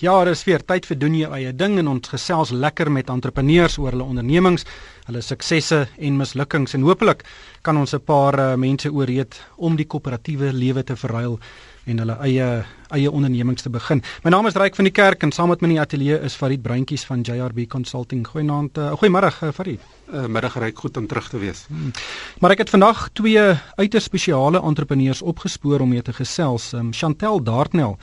Ja, dit is weer tyd vir doen jou eie ding en ons gesels lekker met entrepreneurs oor hulle ondernemings, hulle suksesse en mislukkings en hopelik kan ons 'n paar uh, mense ooreed om die koöperatiewe lewe te verruil en hulle eie eie ondernemings te begin. My naam is Ryk van die Kerk en saam met my in die ateljee is Farid Breintjies van JRB Consulting. Goeienaand. Uh, Goeiemôre uh, Farid. Uh, middag Ryk, goed om terug te wees. Hmm. Maar ek het vandag twee uiters spesiale entrepreneurs opgespoor om mee te gesels. Um, Chantel Dartnell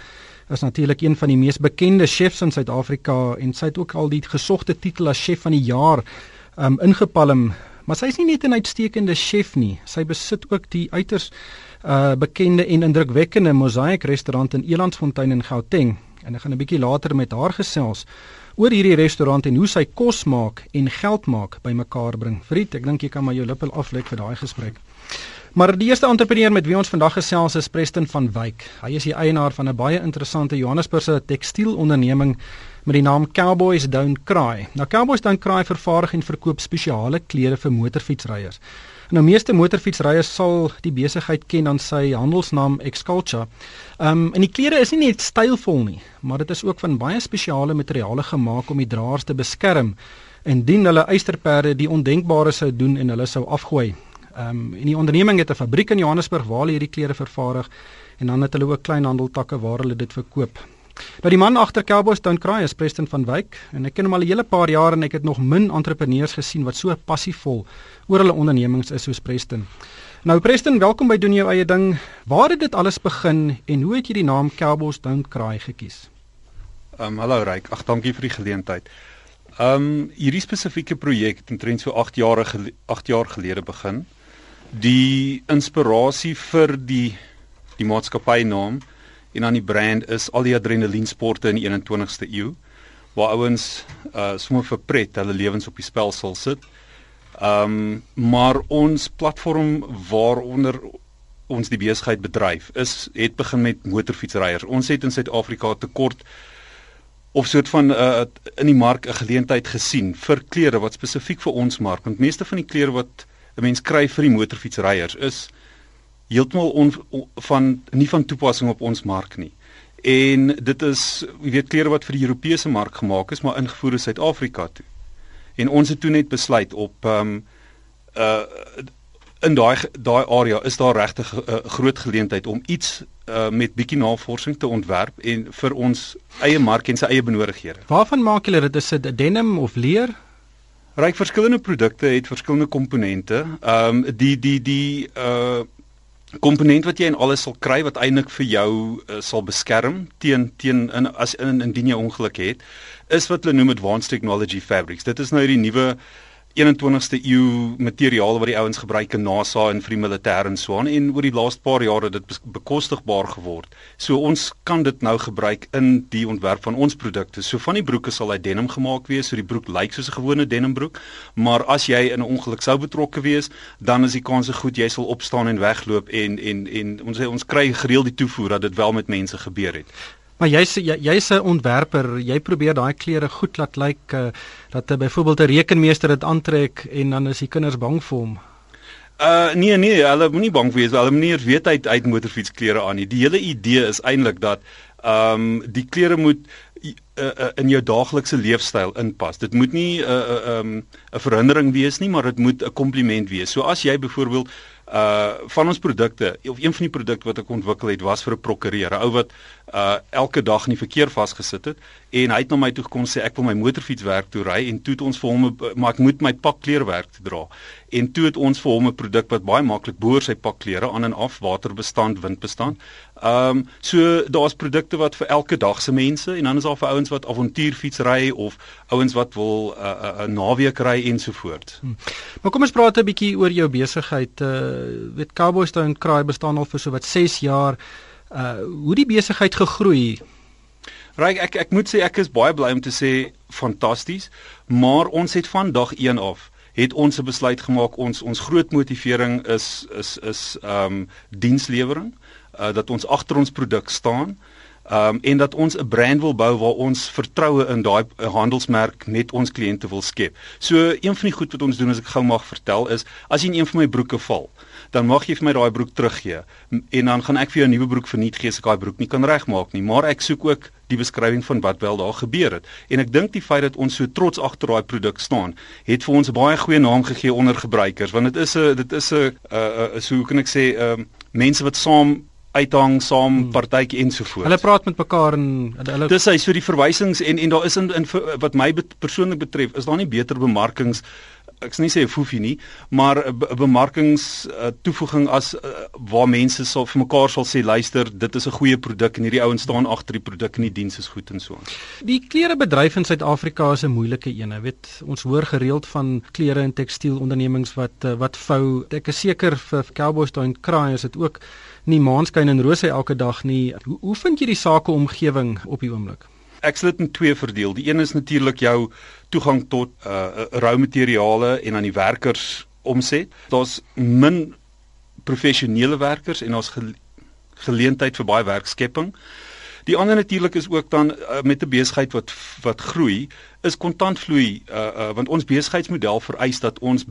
is natuurlik een van die mees bekende chefs in Suid-Afrika en sy het ook al die gesogte titel as chef van die jaar um ingepalm. Maar sy is nie net 'n uitstekende chef nie, sy besit ook die uiters uh bekende en indrukwekkende Mosaic restaurant in Elandsfontein in Gauteng. En ek gaan 'n bietjie later met haar gesels oor hierdie restaurant en hoe sy kos maak en geld maak bymekaar bring. Vriend, ek dink jy kan maar jou lippe aflek vir daai gesprek. Maar die eerste entrepreneur met wie ons vandag gesels is Preston van Wyk. Hy is die eienaar van 'n baie interessante Johannesburgse tekstielonderneming met die naam Cowboys Don't Cry. Nou Cowboys Don't Cry vervaardig en verkoop spesiale klere vir motorfietsryers. Nou meeste motorfietsryers sal die besigheid ken aan sy handelsnaam Xculture. Ehm um, en die klere is nie net stylvol nie, maar dit is ook van baie spesiale materiale gemaak om die draers te beskerm indien hulle eysterperde die ondenkbare sou doen en hulle sou afgooi. Ehm um, en die onderneming het 'n fabriek in Johannesburg waar hulle hierdie klere vervaardig en dan het hulle ook kleinhandeltakke waar hulle dit verkoop. Nou die man agter Cowboys Town Cry is Preston van Wyk en ek ken hom al 'n hele paar jaar en ek het nog min entrepreneurs gesien wat so passievol oor hulle ondernemings is soos Preston. Nou Preston, welkom by doen jou eie ding. Waar het dit alles begin en hoe het jy die naam Cowboys Town Cry gekies? Ehm um, hallo Ryk. Ag dankie vir die geleentheid. Ehm um, hierdie spesifieke projek het omtrent so 8 jaar 8 jaar gelede begin die inspirasie vir die die maatskappy naam en dan die brand is al die adrenaliensporte in die 21ste eeu waar ouens uh sommer vir pret hulle lewens op die spel sal sit. Um maar ons platform waaronder ons die besigheid bedryf is het begin met motorfietsryers. Ons het in Suid-Afrika tekort of soort van uh in die mark 'n geleentheid gesien vir klere wat spesifiek vir ons mark. Want meeste van die klere wat 'n mens kry vir die motorfietsryers is heeltemal on, on, van nie van toepassing op ons mark nie. En dit is, jy weet klere wat vir die Europese mark gemaak is, maar ingevoer is Suid-Afrika toe. En ons het toe net besluit op ehm um, uh in daai daai area is daar regtig 'n uh, groot geleentheid om iets uh met bietjie navorsing te ontwerp en vir ons eie mark en sy eie benodighede. Waarvan maak julle dit? Is dit denim of leer? Ryk verskillende produkte het verskillende komponente. Ehm um, die die die uh komponent wat jy in alles sal kry wat eintlik vir jou uh, sal beskerm teen teen in as in indien jy ongeluk het, is wat hulle noem advanced technology fabrics. Dit is nou die nuwe 21ste eeu materiaal wat die ouens gebruik in NASA en vir die militêr en so aan en oor die laaste paar jare dit bekostigbaar geword. So ons kan dit nou gebruik in die ontwerp van ons produkte. So van die broeke sal uit denim gemaak wees, so die broek lyk soos 'n gewone denimbroek, maar as jy in 'n ongeluk sou betrokke wees, dan is die kans goed jy sal opstaan en wegloop en en en ons ons kry gereeld die toevoer dat dit wel met mense gebeur het. Maar jy's jy's 'n ontwerper, jy probeer daai klere goed laat lyk uh, dat 'n byvoorbeeld 'n rekenmeester dit aantrek en dan is die kinders bang vir hom. Uh nee nee, hulle moenie bang wees, hulle moenie weet hy uit motorfietsklere aan nie. Die hele idee is eintlik dat ehm um, die klere moet uh, uh, in jou daaglikse leefstyl inpas. Dit moet nie 'n uh, 'n uh, um, 'n verhindering wees nie, maar dit moet 'n kompliment wees. So as jy byvoorbeeld uh van ons produkte of een van die produkte wat ek ontwikkel het was vir 'n prokureur, 'n ou wat uh elke dag in die verkeer vasgesit het en hy het na my toe gekom sê ek wil my motorfiets werk toe ry en toe het ons vir hom maar ek moet my pak kleerwerk te dra. En toe het ons vir hom 'n produk wat baie maklik boor sy pak klere aan en af, waterbestand, windbestand. Um, so daar's produkte wat vir elke dag se mense en dan is daar vir ouens wat avontuurfiets ry of ouens wat wil 'n uh, uh, uh, naweek ry ensovoorts. Hmm. Maar kom ons praat 'n bietjie oor jou besigheid. Uh weet Cowboys Town Cry bestaan al vir so wat 6 jaar uh hoe die besigheid gegroei. Ryk ek ek moet sê ek is baie bly om te sê fantasties, maar ons het van dag 1 af het ons 'n besluit gemaak ons ons groot motivering is is is ehm um, dienslewering uh dat ons agter ons produk staan. Ehm um, en dat ons 'n brand wil bou waar ons vertroue in daai handelsmerk net ons kliënte wil skep. So een van die goed wat ons doen as ek gou mag vertel is as jy in een van my broeke val, dan mag jy vir my daai broek teruggee en dan gaan ek vir jou 'n nuwe broek verniet gee as ek daai broek nie kan regmaak nie. Maar ek soek ook die beskrywing van wat wel daar gebeur het. En ek dink die feit dat ons so trots agter daai produk staan, het vir ons 'n baie goeie naam gegee onder gebruikers want dit is 'n dit is 'n uh, uh, so hoe kan ek sê, ehm uh, mense wat saam uithang saam hmm. partytjie ensovoorts. Hulle praat met mekaar en hulle Dis hy so die verwysings en en daar is in, in wat my persoonlik betref, is daar nie beter bemarkings ek sê nie sê foefie nie, maar 'n be bemarkings uh, toevoeging as uh, waar mense sal vir mekaar sal sê luister, dit is 'n goeie produk en hierdie ouens staan agter die produk en die diens is goed en so aan. Die klerebedryf in Suid-Afrika is 'n moeilike een. Jy weet, ons hoor gereeld van klere en tekstielondernemings wat uh, wat vou. Ek is seker vir Cowboys in Kraai is dit ook nie maanskyn en rose elke dag nie. Hoe, hoe vind jy die sakeomgewing op die oomblik? Ek sal dit in twee verdeel. Die een is natuurlik jou toegang tot uh rou materiale en aan die werkers omset. Daar's min professionele werkers en ons geleentheid vir baie werkskepping. Die ander natuurlik is ook dan uh, met 'n besigheid wat wat groei, is kontantvloei uh, uh want ons besigheidsmodel vereis dat ons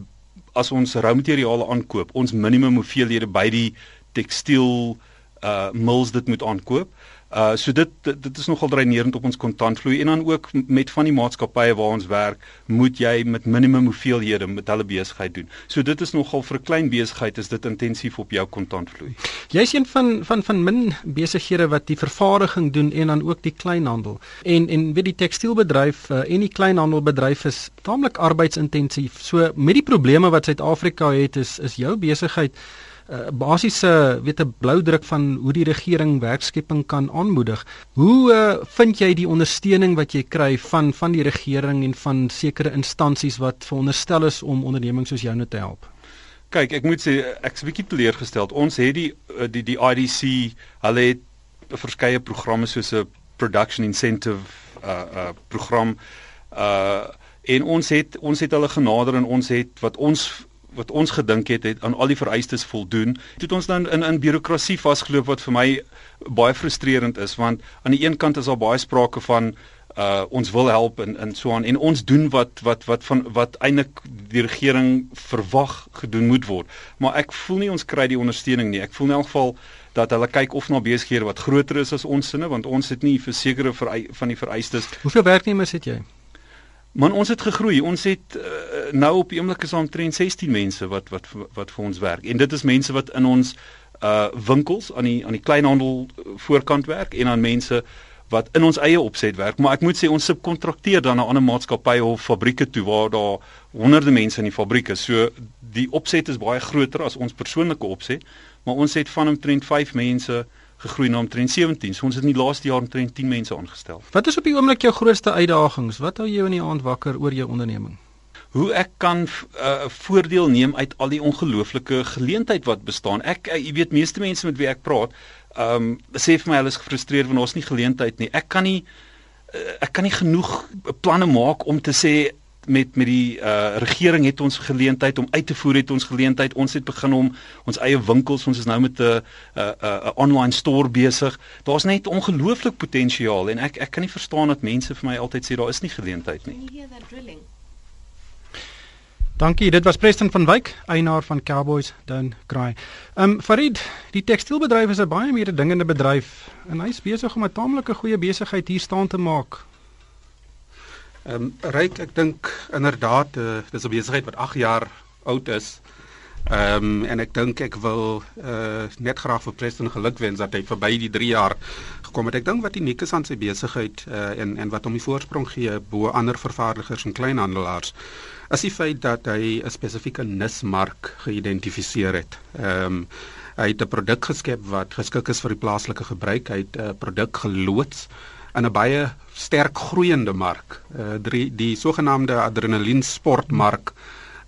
as ons rou materiale aankoop, ons minimum hoeveelhede by die tekstiel uh mills dit moet aankoop. Uh so dit dit is nogal dreinerend op ons kontantvloei en dan ook met van die maatskappye waar ons werk, moet jy met minimum hoeveelhede met hulle besigheid doen. So dit is nogal vir 'n klein besigheid is dit intensief op jou kontantvloei. Jy's een van van van min besighede wat die vervaardiging doen en dan ook die kleinhandel. En en weet die tekstielbedryf uh, en die kleinhandelbedryf is taamlik arbeidsintensief. So met die probleme wat Suid-Afrika het is is jou besigheid uh, basiese weet 'n blou druk van hoe die regering werkskepping kan aanmoedig. Hoe uh, vind jy die ondersteuning wat jy kry van van die regering en van sekere instansies wat veronderstel is om ondernemings soos joune te help? Kyk, ek moet sê ek's 'n bietjie teleurgesteld. Ons het die eh, die die IDC, hulle het verskeie programme soos 'n production incentive uh uh program uh en ons het ons het hulle genader en ons het wat ons wat ons gedink het het aan al die vereistes voldoen. Dit ons dan in in birokrasie vasgeloop wat vir my baie frustrerend is want aan die een kant is daar baie sprake van uh ons wil help en en so aan en ons doen wat wat wat van wat eintlik die regering verwag gedoen moet word. Maar ek voel nie ons kry die ondersteuning nie. Ek voel in elk geval dat hulle kyk of na besighede wat groter is as ons sinne want ons het nie versekerde van die vereistes. Hoeveel werknemers het jy? Man ons het gegroei. Ons het uh, nou op die oomblik is ons omtrent 16 mense wat wat wat vir ons werk. En dit is mense wat in ons uh winkels aan die aan die kleinhandel voorkant werk en aan mense wat in ons eie opset werk. Maar ek moet sê ons subkontrakteer dan na ander maatskappye of fabrieke toe waar daar honderde mense in die fabriek is. So die opset is baie groter as ons persoonlike opset, maar ons het van omtrent 5 mense gegroei na omtrent 17. So ons het in die laaste jaar omtrent 10 mense aangestel. Wat is op die oomblik jou grootste uitdagings? Wat hou jou in die aand wakker oor jou onderneming? Hoe ek kan 'n uh, voordeel neem uit al die ongelooflike geleentheid wat bestaan. Ek uh, jy weet meeste mense met wie ek praat, ehm um, sê vir my hulle is gefrustreerd want ons nie geleentheid nie. Ek kan nie uh, ek kan nie genoeg planne maak om te sê met met die uh regering het ons geleentheid om uit te voer het ons geleentheid ons het begin om ons eie winkels ons is nou met 'n 'n 'n online store besig. Daar's net ongelooflik potensiaal en ek ek kan nie verstaan dat mense vir my altyd sê daar is nie geleentheid nie. Dankie dit was Preston van Wyk eienaar van Cowboys Down Cry. Ehm um, Farid die tekstielbedryf is 'n baie meer dingende bedryf en hy's besig om 'n taamlike goeie besigheid hier staan te maak Ehm um, ryk ek dink inderdaad uh, dis 'n besigheid wat 8 jaar oud is. Ehm um, en ek dink ek wil uh, net graag vir Preston gelukwens dat hy verby die 3 jaar gekom het. Ek dink wat uniek is aan sy besigheid uh, en en wat hom die voorsprong gee bo ander vervaardigers en kleinhandelaars is die feit dat hy 'n spesifieke nismark geïdentifiseer het. Ehm um, hy het 'n produk geskep wat geskik is vir die plaaslike gebruik. Hy het 'n produk geloods in 'n baie sterk groeiende mark. Uh die, die sogenaamde adrenalien sportmark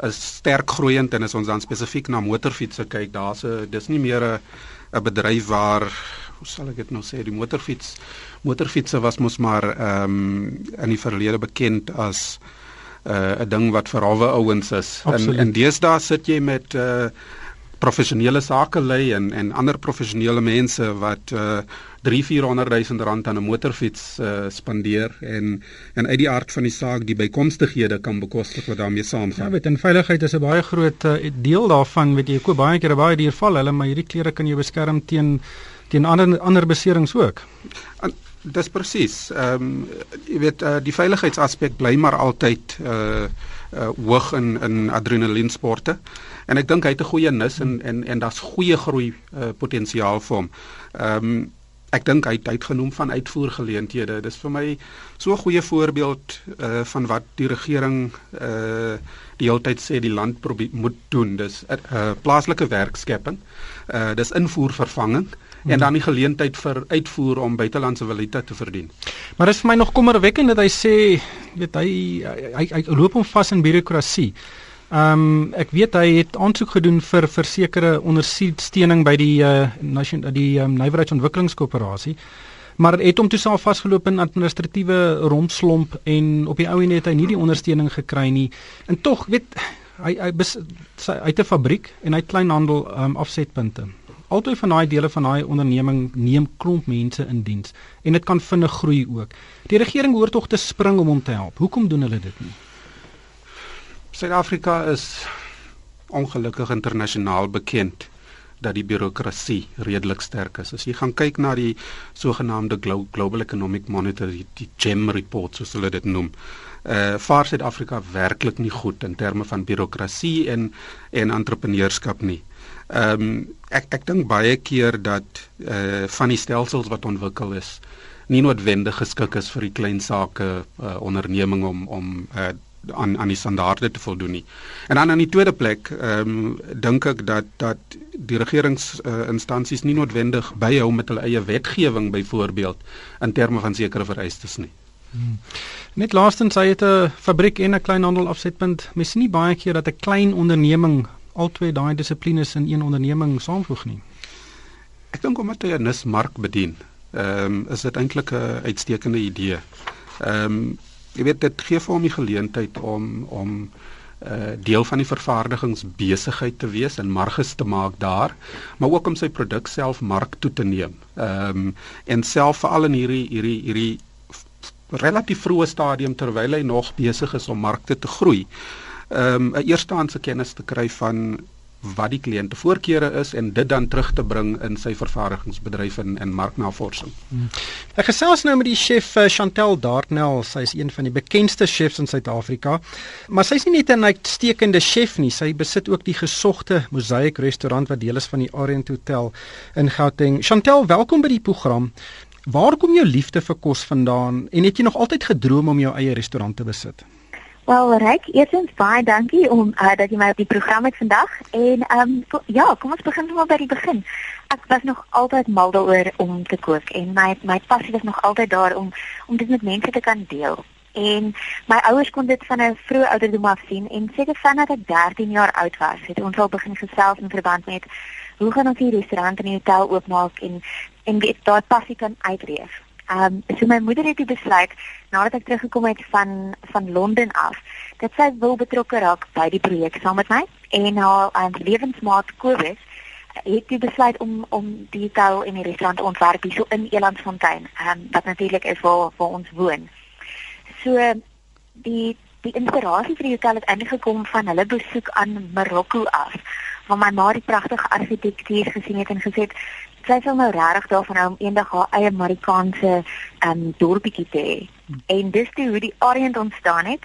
is sterk groeiend en as ons dan spesifiek na motorfietsse kyk, daar's 'n dis nie meer 'n 'n bedryf waar hoe sal ek dit nou sê, die motorfiets motorfietsse was mos maar ehm um, in die verlede bekend as uh, 'n uh, ding wat vir alwe ouens is. Absoluut. En en deesdae sit jy met uh professionele sake lei en en ander professionele mense wat uh 3-400 000 rand aan 'n motorfiets uh, spandeer en en uit die aard van die saak die bykomstighede kan bekostig wat daarmee saamgaan. Ja, weet en veiligheid is 'n baie groot uh, deel daarvan. Weet jy, ek koop baie keer baie duur val hulle, maar hierdie klere kan jou beskerm teen teen ander ander beserings ook. En, dis presies. Ehm um, jy weet uh, die veiligheidsaspek bly maar altyd uh uh hoog in in adrenalinsporte. En ek dink hy het 'n goeie nis en en en daar's goeie groei uh, potensiaal vir hom. Ehm um, ek dink hy het uitgenoem van uitvoergeleenthede. Dis vir my so 'n goeie voorbeeld uh van wat die regering uh die hele tyd sê die land probeer moet doen. Dis 'n uh, plaaslike werkskepping. Uh dis invoervervanging hmm. en dan die geleentheid vir uitvoer om buitelandse valuta te verdien. Maar dit is vir my nog kommerwekkend dat hy sê weet hy hy, hy, hy loop hom vas in birokrasie. Ehm um, ek weet hy het aansoek gedoen vir versekerde ondersteuning by die uh nation die um, nywerheidsontwikkelingskoöperasie. Maar het hom toe self vasgeloop in administratiewe rompslomp en op die ou en het hy nie die ondersteuning gekry nie. En tog weet hy hy bes, sy uit 'n fabriek en hy kleinhandel um, afsetpunte. Altyd van daai dele van daai onderneming neem klomp mense in diens en dit kan vinnig groei ook. Die regering hoort tog te spring om hom te help. Hoekom doen hulle dit nie? Suid-Afrika is ongelukkig internasionaal bekend dat die birokrasie redelik sterk is. As jy gaan kyk na die sogenaamde Global Economic Monitor, die, GEM report soos hulle dit noem, uh vaar Suid-Afrika werklik nie goed in terme van birokrasie en en entrepreneurskap nie. Ehm um, ek ek dink baie keer dat uh van die stelsels wat ontwikkel is nie noodwendig geskik is vir die klein sake uh, onderneming om om uh, aan aan die standaarde te voldoen nie. En dan aan die tweede plek, ehm um, dink ek dat dat die regeringsinstansies uh, nie noodwendig byhou met hulle eie wetgewing byvoorbeeld in terme van sekere vereistes nie. Hmm. Net laastens hy het 'n fabriek en 'n kleinhandel afsetpunt. Mens sien nie baie keer dat 'n klein onderneming al twee daai dissiplines in een onderneming saamvoeg nie. Ek dink omdat hy 'n nismark bedien, ehm um, is dit eintlik 'n uitstekende idee. Ehm um, jy weet dit gee vir hom die geleentheid om om 'n uh, eh, deel van die vervaardigingsbesigheid te wees en marges te maak daar, maar ook om sy produk self mark toe te neem. Ehm um, en self veral in hierdie hierdie hierdie relatief vroeë stadium terwyl hy nog besig is om markte te groei. Ehm um, 'n eerstehandse kennis te kry van wat die kliënte voorkeure is en dit dan terug te bring in sy vervaardigingsbedryf en en marknavorsing. Hmm. Ek gesels nou met die chef uh, Chantel Dartnell, sy is een van die bekendste chefs in Suid-Afrika. Maar sy is nie net 'n uitstekende chef nie, sy besit ook die gesogte Mosaik restaurant wat deel is van die Orient Hotel in Gauteng. Chantel, welkom by die program. Waar kom jou liefde vir kos vandaan en het jy nog altyd gedroom om jou eie restaurant te besit? Wel, Ryk, eerstens baie dankie om uh, dat jy my op die program het vandag. En ehm um, ja, kom ons begin maar by die begin. Ek was nog altyd mal daaroor om te kook en my my passie was nog altyd daar om om dit met mense te kan deel. En my ouers kon dit van 'n vroeë ouderdom af sien en seker vanaf ek 13 jaar oud was, het ons al begin gesels in verband met hoe gaan ons hierdie restaurant en die hotel oopmaak en en weet daai passie kan uitreef. Ehm um, so my moeder het besluit nadat ek teruggekom het van van Londen af dat sy wil betrokke raak by die projek saam met my en haar um, lewensmaat Kobus het die besluit om om die hotel en die restaurant ontwerp hier so in Elandsfontein. Ehm um, wat natuurlik is waar waar ons woon. So die die inspirasie vir die hotel het eintlik gekom van hulle besoek aan Marokko af. Waar my ma die pragtige argitektuur gesien het en gesê het sy sal nou regtig daarvan hou om eendag haar eie Amerikaanse ehm um, dorpie te hê. En dis toe hoe die Orient ontstaan het.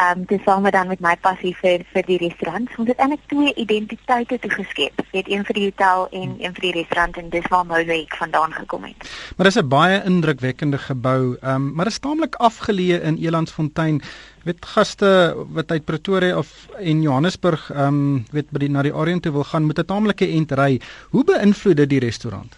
Ehm um, dis same dan met my passie vir vir die restaurant. Ons het eintlik twee identiteite toegeskep. Jy het een vir die hotel en een vir die restaurant en dis waar Mosaic vandaan gekom het. Maar dis 'n baie indrukwekkende gebou. Ehm um, maar dit is taamlik afgeleë in Elandsfontein. Weet gaste wat uit Pretoria of en Johannesburg ehm um, weet by die na die Orient wil gaan met 'n taamlike entry. Hoe beïnvloed dit die restaurant?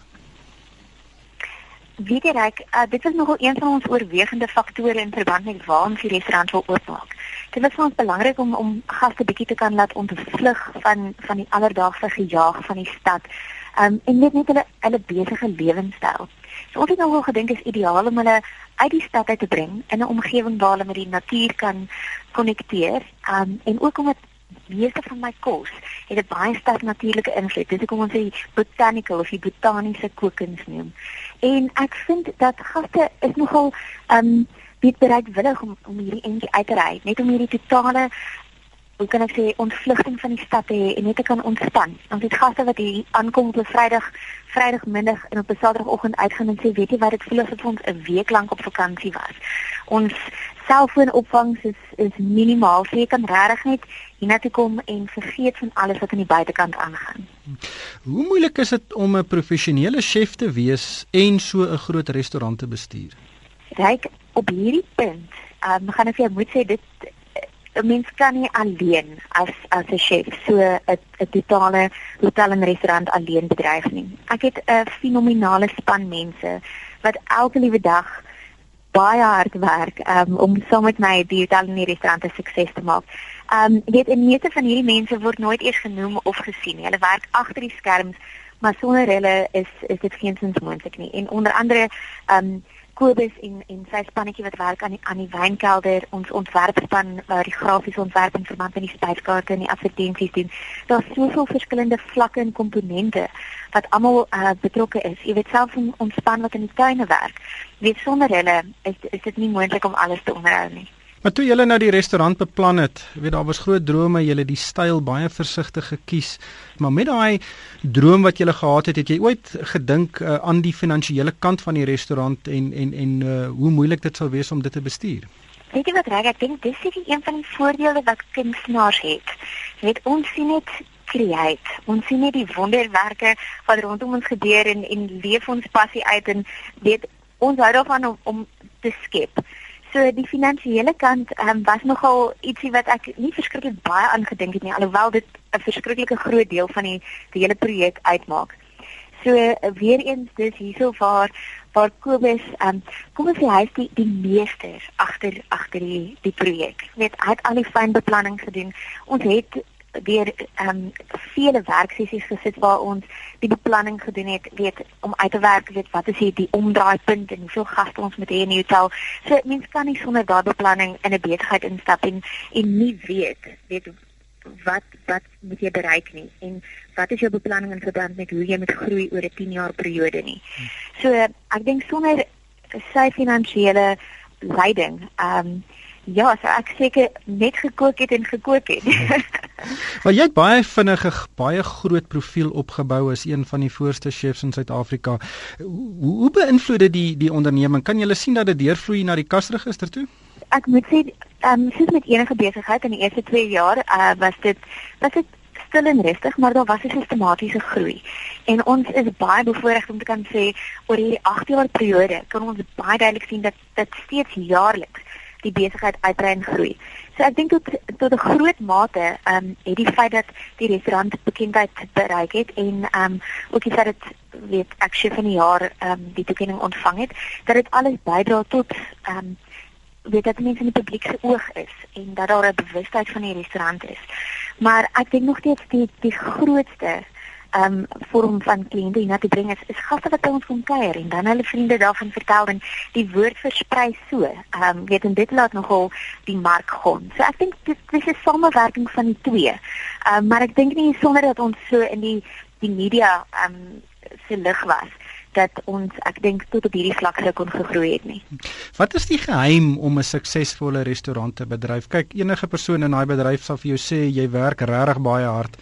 Weet jy reg, uh, dit is nogal een van ons oorwegende faktore in verband met waar ons die restaurant wil oopmaak. Dit is vir ons belangrik om om gaste bietjie te kan laat ontvlug van van die alledaagse gejaag van die stad. Um en net net hulle hulle besige lewenstyl. So ons het nou wel gedink is ideaal om hulle uit die stad uit te bring in 'n omgewing waar hulle met die natuur kan konnekteer. Um en ook om dit meeste van my kos het 'n baie sterk natuurlike invloed. Dis hoekom ons dit botanical of die botaniese kookkuns noem. En ek vind dat gaste is nogal um, weet bereidwillig om om hierdie entjie uit te ry, net om hierdie totale hoe kan ek sê ontvlugting van die stad te hê en net te kan ontspan. Ons het gaste wat hier aankom op 'n Vrydag, Vrydagmiddag en op 'n Saterdagoggend uitgaan en sê, weet jy wat, dit voel asof ons 'n week lank op vakansie was. Ons selfoonopvangs is is minimaal. So jy kan regtig net hiernatoe kom en vergeet van alles wat aan die buitekant aangaan. Hoe moeilik is dit om 'n professionele chef te wees en so 'n groot restaurant te bestuur? Ryk op hierdie punt. Ehm um, gaan ek vir jou moet sê dit 'n mens kan nie alleen as as 'n chef so 'n 'n totale hotel en restaurant alleen bedryf nie. Ek het 'n fenominale span mense wat elke liewe dag baie hard werk um, om saam met my die hotel en die restaurant sukses te maak. Ehm um, weet en meeste van hierdie mense word nooit eers genoem of gesien nie. Hulle werk agter die skerms, maar sonder hulle is is dit geensins moontlik nie. En onder andere ehm um, Kobus en en sy spannetjie wat werk aan die aan die wynkelder, ons ontwerpspan waar die grafiese ontwerp en verband met die spyskaarte en die advertensies doen. Daar's soveel verskillende vlakke en komponente wat almal uh, betrokke is. Jy weet self om ontspan wat in die tuine werk. Weet sonder hulle is is dit nie moontlik om alles te onderhou nie. Maar toe julle nou die restaurant beplan het, weet daar was groot drome, julle die styl baie versigtig gekies. Maar met daai droom wat julle gehad het, het jy ooit gedink uh, aan die finansiële kant van die restaurant en en en uh, hoe moeilik dit sal wees om dit te bestuur? Weet jy wat reg, ek dink dis seker een van die voordele wat kunstenaars het. Jy weet ons sien net create. Ons sien net die wonderwerke wat rondom ons gebeur en en leef ons passie uit en weet ons hou daarvan om om te skep. So die finansiële kant um, was nogal ietsie wat ek nie verskriklik baie aangedink het nie alhoewel dit 'n verskriklike groot deel van die die hele projek uitmaak. So weer eens dis hierso waar waar Kobus um, kom ons sê hy is die die meester agter agter die die projek. Net hy het al die fyn beplanning gedoen. Ons het deur ehm um, vele werksessies gesit waar ons die beplanning gedoen het, weet om uit te werk, weet wat is hier die omdraaipunt en hoeveel gaste ons moet hê in die hotel. So mense kan nie sonder daardie beplanning in 'n besigheid instap en en nie weet weet wat wat moet jy bereik nie en wat is jou beplanning in verband met hoe jy moet groei oor 'n 10 jaar periode nie. So ek dink sonder sy finansiële leiding ehm um, Ja, so ek seker net gekook het en gekook het. maar jy het baie vinnige baie groot profiel opgebou as een van die voorste chefs in Suid-Afrika. Hoe, hoe beïnvloed dit die die onderneming? Kan jy sien dat dit deurvloei na die kasregister toe? Ek moet sê, ehm um, soos met enige besigheid in die eerste 2 jaar, uh, was dit was dit stil en rustig, maar daar was 'n sistematiese groei. En ons is baie bevoorreg om te kan sê oor hierdie 8 jaar periode kan ons baie duidelik sien dat dit steeds jaarliks die besigheid uitbrei en groei. So ek dink tot tot 'n groot mate ehm um, het die feit dat die restaurant bekendheid bereik het en ehm um, ook die feit dat weet ek sy van die jaar ehm um, die toekenning ontvang het, dat dit alles bydra tot ehm um, weet dat mense in die publiek se oog is en dat daar 'n bewustheid van die restaurant is. Maar ek dink nog steeds die die grootste um vorm van kliënte hier na te bring is, is gaste wat ons kom kuier en dan hulle vriende daarvan vertel en die woord versprei so. Um weet en dit laat nogal die mark gaan. So ek dink dit, dit is 'n samewerking van die twee. Um maar ek dink nie sonder dat ons so in die die media um se lig was dat ons ek dink tot op hierdie vlak sou kon gegroei het nie. Wat is die geheim om 'n suksesvolle restaurant te bedryf? Kyk, enige persoon in daai bedryf sal vir jou sê jy werk regtig baie hard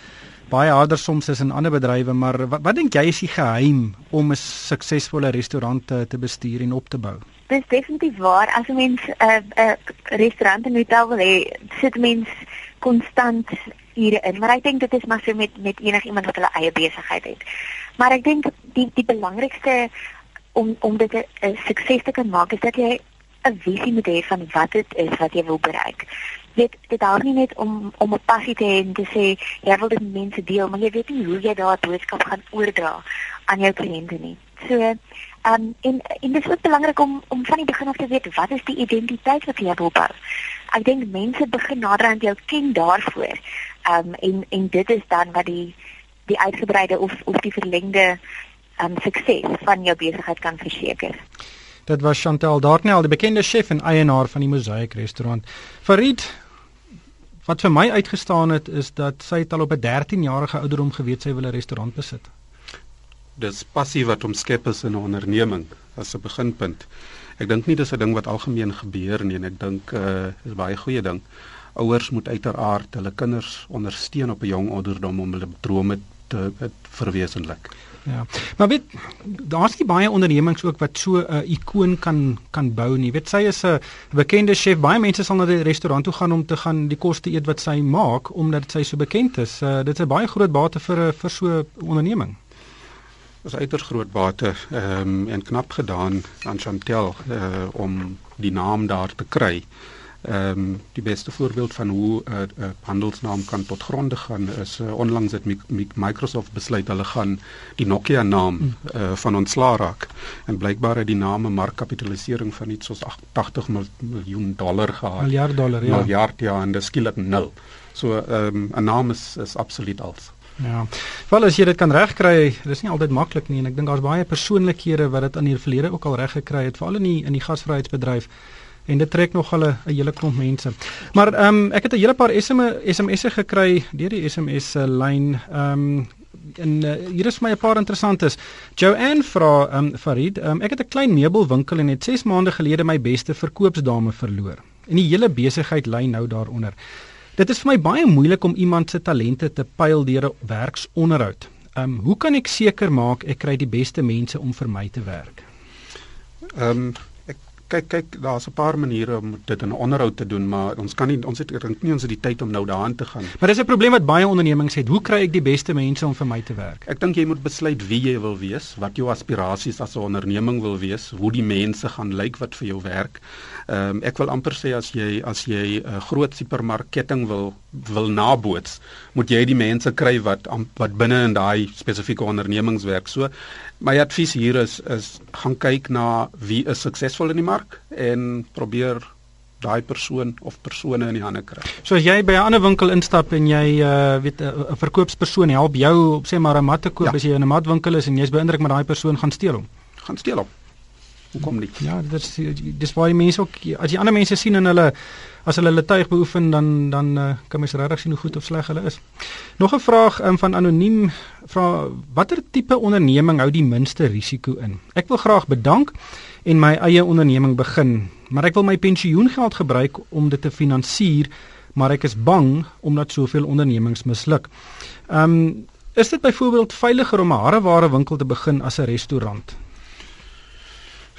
baie harder soms as in ander bedrywe, maar wat, wat dink jy is die geheim om 'n suksesvolle restaurant te, te bestuur en op te bou? Dit is definitief waar as 'n mens 'n uh, 'n uh, restaurant en hotel wil hê, sit mens konstant ure in. Maar ek dink dit is maar so met met enigiemand wat hulle eie besigheid het. Maar ek dink die die belangrikste om om dit 'n sukses te kan maak is dat jy 'n visie moet hê van wat dit is wat jy wil bereik dit dit hou nie net om om 'n passie te hê en te sê jy wil dit mense deel, maar jy weet nie hoe jy daardie boodskap gaan oordra aan jou kliënte nie. So, ehm um, en en dit is ook belangrik om om van die begin af te weet wat is die identiteit wat jy wil bou. Ek dink mense begin nader aan jou ken daarvoor. Ehm um, en en dit is dan wat die die uitgebreide of of die verlengde ehm um, sukses van jou besigheid kan verseker. Dit was Chantel Dartnell, die bekende chef en eienaar van die Mosaïek restaurant. Farid, wat vir my uitgestaan het is dat sy al op 'n 13 jarige ouderdom geweet sy wil 'n restaurant besit. Dis passie wat omskep is in 'n onderneming as 'n beginpunt. Ek dink nie dis 'n ding wat algemeen gebeur nie en ek dink uh is baie goeie ding. Ouers moet uiteraard hulle kinders ondersteun op 'n jong ouderdom om hulle drome te verwesenlik. Ja. Maar weet daar's nie baie ondernemings ook wat so 'n uh, ikoon kan kan bou nie. Weet sy is 'n bekende chef. Baie mense sal na die restaurant toe gaan om te gaan die kos te eet wat sy maak omdat sy so bekend is. Uh, dit is 'n baie groot bate vir 'n vir so 'n onderneming. Dit is uiters groot bate ehm um, en knap gedaan aan Chantel uh, om die naam daar te kry. Ehm um, die beste voorbeeld van hoe 'n uh, uh, handelsnaam kan tot gronde gaan is uh, onlangs het Microsoft besluit hulle gaan die Nokia naam uh, van ontslaa raak en blykbaar het die naam 'n markkapitalisering van iets soos 80 miljoen dollar gehad. Miljard dollar, ja. Miljard ja, en dis skielik nul. So ehm um, 'n naam is is absoluut als. Ja. Wel as jy dit kan regkry, dis nie altyd maklik nie en ek dink daar's baie persoonlikhede wat dit aan die verlede ook al reg gekry het, veral in die in die gasvryheidsbedryf en dit trek nog al 'n hele klomp mense. Maar ehm um, ek het 'n hele paar SMS'e gekry deur die SMS lyn ehm um, en uh, hier is my 'n paar interessantes. Joanne vra ehm um, Farid, um, ek het 'n klein meubelwinkel en het 6 maande gelede my beste verkoopsdame verloor. En die hele besigheid lê nou daaronder. Dit is vir my baie moeilik om iemand se talente te pyl deur 'n werksonderhoud. Ehm um, hoe kan ek seker maak ek kry die beste mense om vir my te werk? Ehm um, kyk kyk daar's 'n paar maniere om dit in onderhoud te doen maar ons kan nie ons het dink nie ons het die tyd om nou daaraan te gaan. Maar dis 'n probleem wat baie ondernemings het. Hoe kry ek die beste mense om vir my te werk? Ek dink jy moet besluit wie jy wil wees, wat jou aspirasies as 'n onderneming wil wees, hoe die mense gaan lyk wat vir jou werk. Ehm um, ek wil amper sê as jy as jy 'n uh, groot supermarktketting wil wil naboots, moet jy die mense kry wat wat binne in daai spesifieke ondernemings werk. So my advies hier is is gaan kyk na wie is suksesvol in die mark en probeer daai persoon of persone in die hande kry. So as jy by 'n ander winkel instap en jy uh weet 'n verkoopspersoon help jou op sê maar 'n mat te koop ja. as jy in 'n matwinkel is en jy's beïndruk met daai persoon gaan steel hom. Gaan steel hom. Hoekom nie? Ja, dit is dis baie mense ook as jy ander mense sien in hulle as hulle hulle tuig beoefen dan dan uh, kan mens regtig sien hoe goed of sleg hulle is. Nog 'n vraag um, van anoniem vra watter tipe onderneming hou die minste risiko in? Ek wil graag bedank en my eie onderneming begin, maar ek wil my pensioengeld gebruik om dit te finansier, maar ek is bang omdat soveel ondernemings misluk. Ehm um, is dit byvoorbeeld veiliger om 'n hareware winkel te begin as 'n restaurant?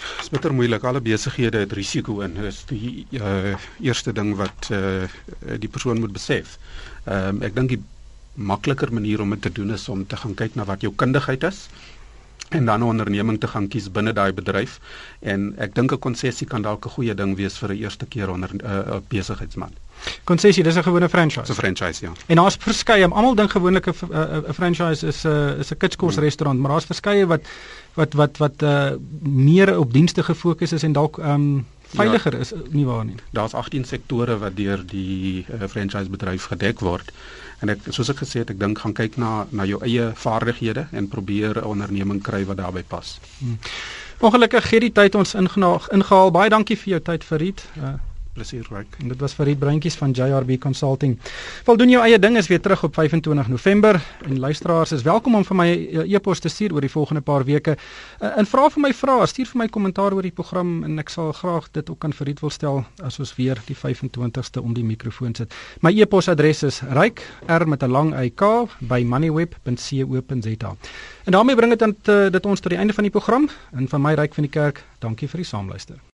Dit is bitter moeilik. Alle besighede het risiko in. Dit is die uh, eerste ding wat uh, die persoon moet besef. Ehm um, ek dink die makliker manier om dit te doen is om te gaan kyk na wat jou kundigheid is en dan 'n onderneming te gaan kies binne daai bedryf en ek dink 'n konsessie kan dalk 'n goeie ding wees vir 'n eerste keer onder 'n uh, besigheidsman. Konsessie, dis 'n gewone franchise. 'n Franchise, ja. En daar's verskeie, almal dink gewoonlik 'n 'n franchise is 'n is 'n kitskos hmm. restaurant, maar daar's verskeie wat wat wat wat uh meer op dienste gefokus is en dalk um veiliger ja, is nie waar nie. Daar's 18 sektore wat deur die uh, franchise bedryf gedek word. En ek soos ek gesê het, ek dink gaan kyk na na jou eie vaardighede en probeer 'n onderneming kry wat daarbey pas. Hmm. Ongelukkig gee die tyd ons ingehaal. Baie dankie vir jou tyd Farid. Uh, Plesier ryk. En dit was vir die breintjies van JRB Consulting. Val doen jou eie ding is weer terug op 25 November en luisteraars is welkom om vir my e-pos te stuur oor die volgende paar weke. Uh, en vra vir my vrae, stuur vir my kommentaar oor die program en ek sal graag dit ook aan Farid wil stel as ons weer die 25ste om die mikrofoon sit. My e-posadres is ryk.r met 'n lang y k by moneyweb.co.za. En daarmee bring dit dan dit ons tot die einde van die program en van my ryk van die kerk. Dankie vir die saamluister.